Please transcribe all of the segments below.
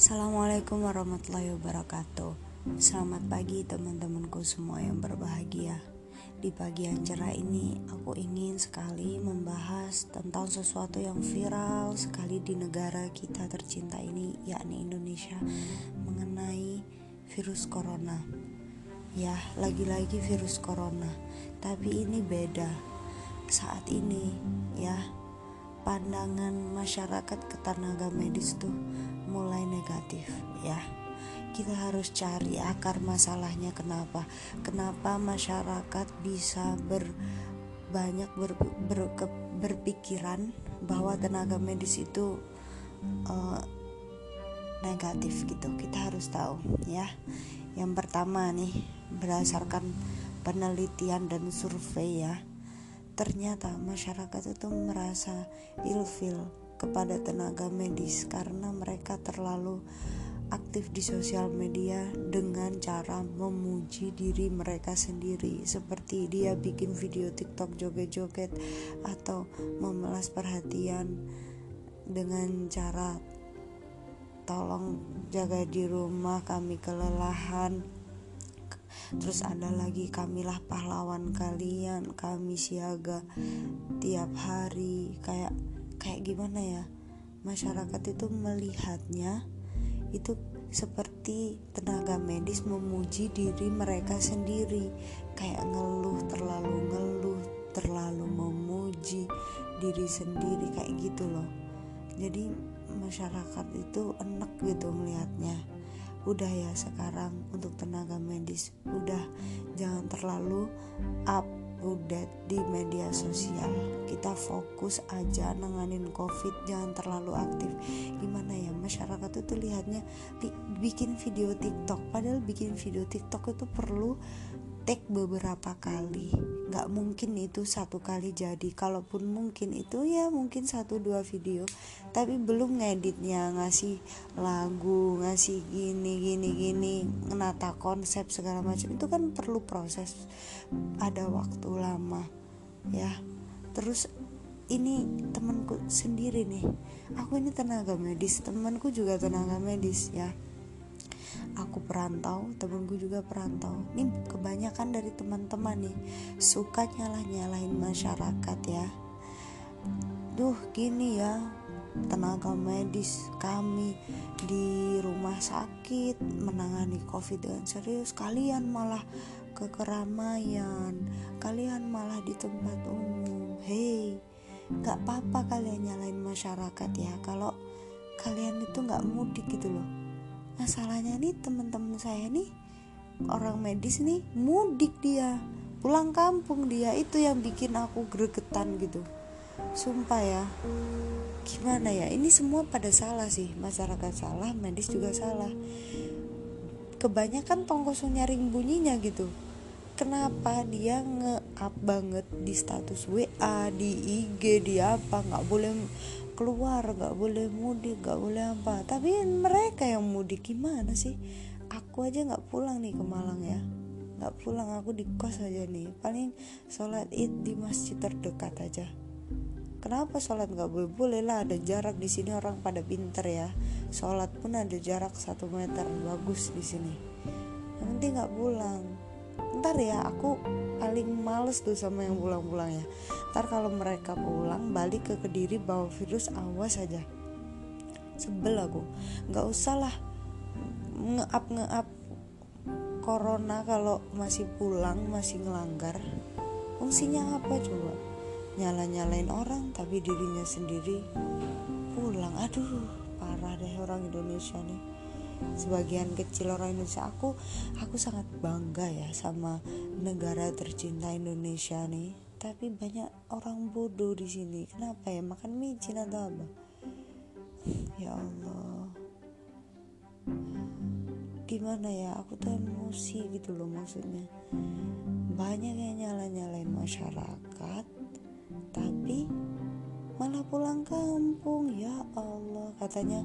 Assalamualaikum warahmatullahi wabarakatuh. Selamat pagi teman-temanku semua yang berbahagia. Di pagi yang cerah ini aku ingin sekali membahas tentang sesuatu yang viral sekali di negara kita tercinta ini yakni Indonesia Mengenai virus corona. Ya lagi-lagi virus corona. Tapi ini beda. Saat ini ya pandangan masyarakat ke tenaga medis tuh mulai negatif ya. Kita harus cari akar masalahnya kenapa. Kenapa masyarakat bisa ber banyak ber, ber, ke, berpikiran bahwa tenaga medis itu uh, negatif gitu. Kita harus tahu ya. Yang pertama nih berdasarkan penelitian dan survei ya ternyata masyarakat itu merasa ilfil kepada tenaga medis karena mereka terlalu aktif di sosial media dengan cara memuji diri mereka sendiri. Seperti dia bikin video TikTok joget-joget atau memelas perhatian dengan cara tolong jaga di rumah kami kelelahan terus ada lagi kamilah pahlawan kalian kami siaga tiap hari. Kayak kayak gimana ya? Masyarakat itu melihatnya itu seperti tenaga medis memuji diri mereka sendiri. Kayak ngeluh terlalu ngeluh terlalu memuji diri sendiri kayak gitu loh. Jadi masyarakat itu enak gitu melihatnya udah ya sekarang untuk tenaga medis. Udah jangan terlalu up update di media sosial. Kita fokus aja nanganin covid jangan terlalu aktif. Gimana ya masyarakat itu lihatnya bikin video tiktok. Padahal bikin video tiktok itu perlu take beberapa kali nggak mungkin itu satu kali jadi. Kalaupun mungkin itu ya mungkin satu dua video. Tapi belum ngeditnya ngasih lagu ngasih gini gini gini menata konsep segala macam. Itu kan perlu proses ada waktu lama ya. Terus ini temanku sendiri nih. Aku ini tenaga medis temanku juga tenaga medis ya aku perantau temenku juga perantau. Ini kebanyakan dari teman-teman nih suka nyalah nyalahin masyarakat ya. Duh gini ya tenaga medis kami di rumah sakit menangani covid dengan serius kalian malah ke keramaian kalian malah di tempat umum. Hei gak apa-apa kalian nyalain masyarakat ya kalau kalian itu gak mudik gitu loh masalahnya nih teman-teman saya nih orang medis nih mudik dia. Pulang kampung dia. Itu yang bikin aku gregetan gitu. Sumpah ya. Gimana ya? Ini semua pada salah sih. Masyarakat salah medis juga salah. Kebanyakan tongkosnya nyaring bunyinya gitu. Kenapa dia nge-up banget di status WA di IG di apa? Nggak boleh keluar nggak boleh mudik nggak boleh apa. Tapi mereka yang mudik gimana sih? Aku aja nggak pulang nih ke Malang ya. Nggak pulang aku di kos aja nih. Paling sholat id di masjid terdekat aja. Kenapa sholat nggak boleh? Boleh lah ada jarak di sini orang pada pinter ya. Sholat pun ada jarak satu meter bagus di sini. Penting nggak pulang ntar ya aku paling males tuh sama yang pulang-pulang ya. Ntar kalau mereka pulang balik ke kediri bawa virus awas aja. Sebel aku. Nggak usah lah nge-up nge-up corona kalau masih pulang masih ngelanggar. Fungsinya apa coba? Nyala-nyalain orang tapi dirinya sendiri pulang. Aduh parah deh orang Indonesia nih sebagian kecil orang Indonesia aku aku sangat bangga ya sama negara tercinta Indonesia nih. Tapi banyak orang bodoh di sini. Kenapa ya? Makan micin atau apa? Ya Allah. Gimana ya? Aku tuh emosi gitu loh maksudnya. Banyak yang nyala-nyalain masyarakat tapi malah pulang kampung. Ya Allah katanya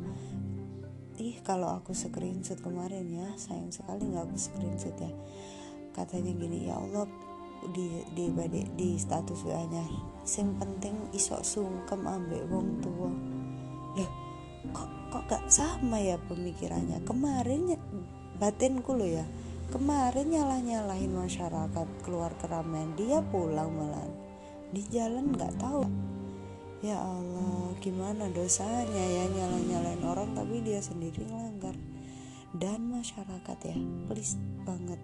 ih kalau aku screenshot kemarin ya sayang sekali nggak aku screenshot ya. Katanya gini ya Allah di di di, di status WA nya yang penting isok sungkem ambek wong tua. Loh kok kok gak sama ya pemikirannya? Kemarin batinku lo ya kemarin nyalah nyalahin masyarakat keluar keramaian dia pulang malah di jalan nggak tahu ya Allah gimana dosanya ya nyalah nyalain orang tapi dia sendiri ngelanggar dan masyarakat ya please banget.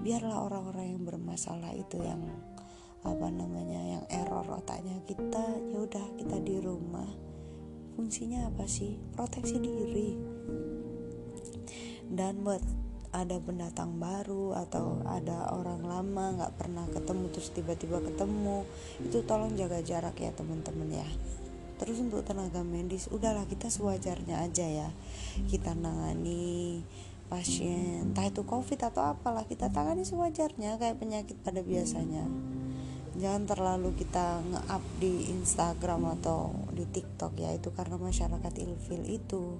Biarlah orang-orang yang bermasalah itu yang apa namanya yang error otaknya. Kita ya udah kita di rumah. Fungsinya apa sih? Proteksi diri. Dan buat ada pendatang baru atau ada orang lama nggak pernah ketemu terus tiba-tiba ketemu. Itu tolong jaga jarak ya teman-teman ya. Terus untuk tenaga medis udahlah kita sewajarnya aja ya. Kita nangani pasien entah itu covid atau apalah kita tangani sewajarnya kayak penyakit pada biasanya. Jangan terlalu kita nge-up di Instagram atau di TikTok ya itu karena masyarakat ilfil itu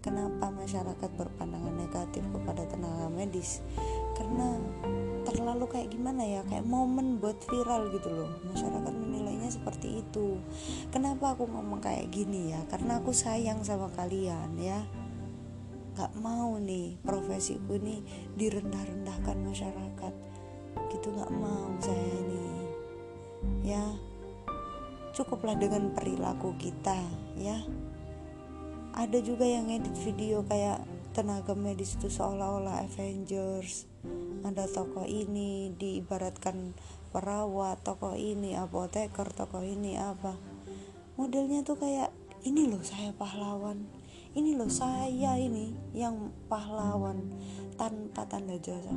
kenapa masyarakat berpandangan negatif kepada tenaga medis? Karena terlalu kayak gimana ya kayak momen buat viral gitu loh. Masyarakat menilainya seperti itu. Kenapa aku ngomong kayak gini ya? Karena aku sayang sama kalian ya. Nggak mau nih profesiku ini direndah-rendahkan masyarakat. Gitu nggak mau saya nih ya cukuplah dengan perilaku kita ya ada juga yang edit video kayak tenaga medis itu seolah-olah Avengers. Ada tokoh ini diibaratkan perawat tokoh ini apoteker tokoh ini apa. Modelnya tuh kayak ini loh saya pahlawan. Ini loh saya ini yang pahlawan. Tanpa tanda jasa.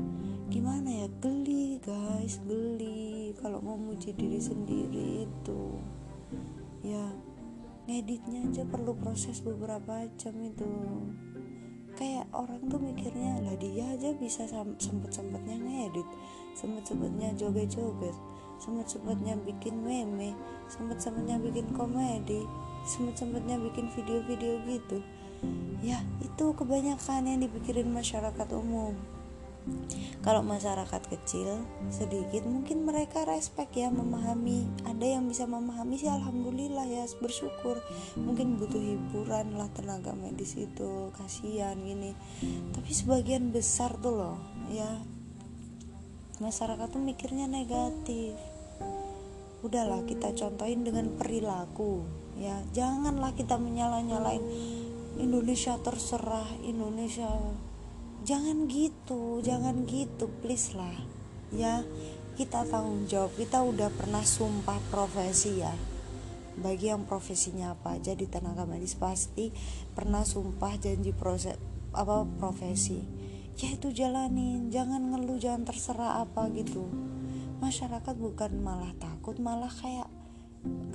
Gimana ya? Geli guys geli kalau mau muji diri sendiri itu. Ya ngeditnya aja perlu proses beberapa jam itu. Kayak orang tuh mikirnya lah dia aja bisa sempet sempetnya ngedit sempet sempetnya joget joget sempet sempetnya bikin meme sempet sempetnya bikin komedi sempet sempetnya bikin video-video gitu. Ya itu kebanyakan yang dipikirin masyarakat umum kalau masyarakat kecil sedikit mungkin mereka respect ya memahami. Ada yang bisa memahami sih alhamdulillah ya bersyukur. Mungkin butuh hiburan lah tenaga medis itu kasihan gini. Tapi sebagian besar tuh loh ya masyarakat tuh mikirnya negatif. Udahlah kita contohin dengan perilaku ya. Janganlah kita menyalah-nyalain Indonesia terserah Indonesia jangan gitu jangan gitu please lah. Ya kita tanggung jawab. Kita udah pernah sumpah profesi ya. Bagi yang profesinya apa aja di tenaga medis pasti pernah sumpah janji proses apa profesi. Ya itu jalanin. Jangan ngeluh jangan terserah apa gitu. Masyarakat bukan malah takut malah kayak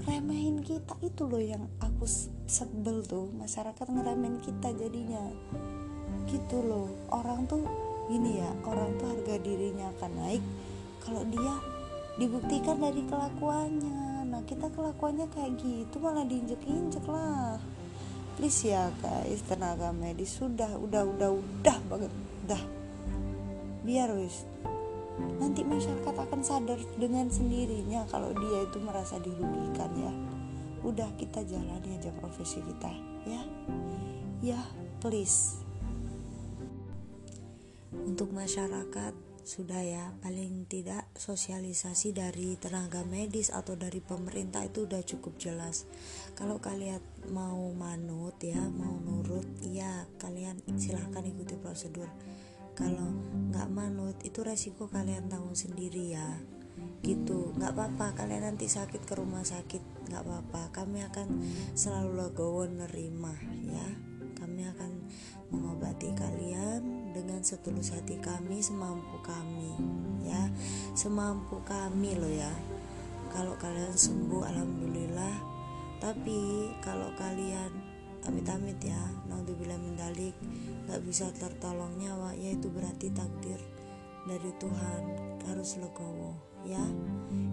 remehin kita. Itu loh yang aku sebel tuh. Masyarakat ngeremehin kita jadinya gitu loh. Orang tuh gini ya orang tuh harga dirinya akan naik kalau dia dibuktikan dari kelakuannya. Nah kita kelakuannya kayak gitu malah diinjek-injek lah. Please ya guys tenaga medis sudah udah udah udah banget dah biar wis. Nanti masyarakat akan sadar dengan sendirinya kalau dia itu merasa dirugikan ya. Udah kita jalani aja profesi kita ya. Ya please untuk masyarakat sudah ya paling tidak sosialisasi dari tenaga medis atau dari pemerintah itu udah cukup jelas. Kalau kalian mau manut ya mau nurut ya kalian silahkan ikuti prosedur. Kalau nggak manut itu resiko kalian tanggung sendiri ya. Gitu. Nggak apa-apa kalian nanti sakit ke rumah sakit nggak apa-apa. Kami akan selalu legowo nerima ya kami akan mengobati kalian dengan setulus hati kami semampu kami ya. Semampu kami loh ya. Kalau kalian sembuh alhamdulillah. Tapi kalau kalian amit-amit ya naudzubillah mendalik gak bisa tertolong nyawa yaitu berarti takdir dari Tuhan harus legowo ya.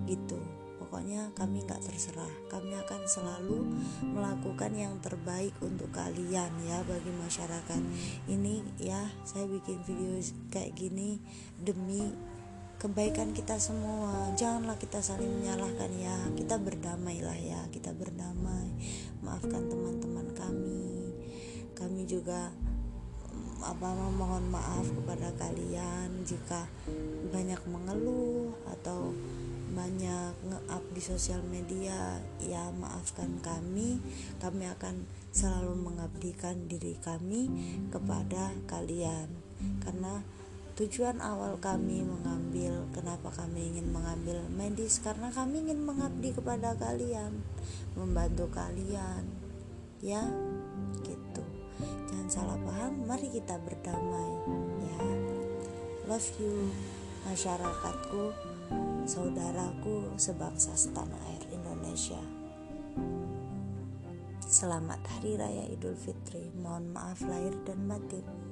Gitu pokoknya kami gak terserah. Kami akan selalu melakukan yang terbaik untuk kalian ya bagi masyarakat. Ini ya saya bikin video kayak gini demi kebaikan kita semua. Janganlah kita saling menyalahkan ya. Kita berdamailah ya kita berdamai. Maafkan teman-teman kami. Kami juga mm, apa memohon maaf kepada kalian jika banyak mengeluh atau banyak nge-up di sosial media ya maafkan kami. Kami akan selalu mengabdikan diri kami kepada kalian. Karena tujuan awal kami mengambil kenapa kami ingin mengambil medis? Karena kami ingin mengabdi kepada kalian membantu kalian. Ya gitu. Jangan salah paham mari kita berdamai. Ya love you masyarakatku saudaraku sebangsa setanah air Indonesia. Selamat Hari Raya Idul Fitri. Mohon maaf lahir dan batin.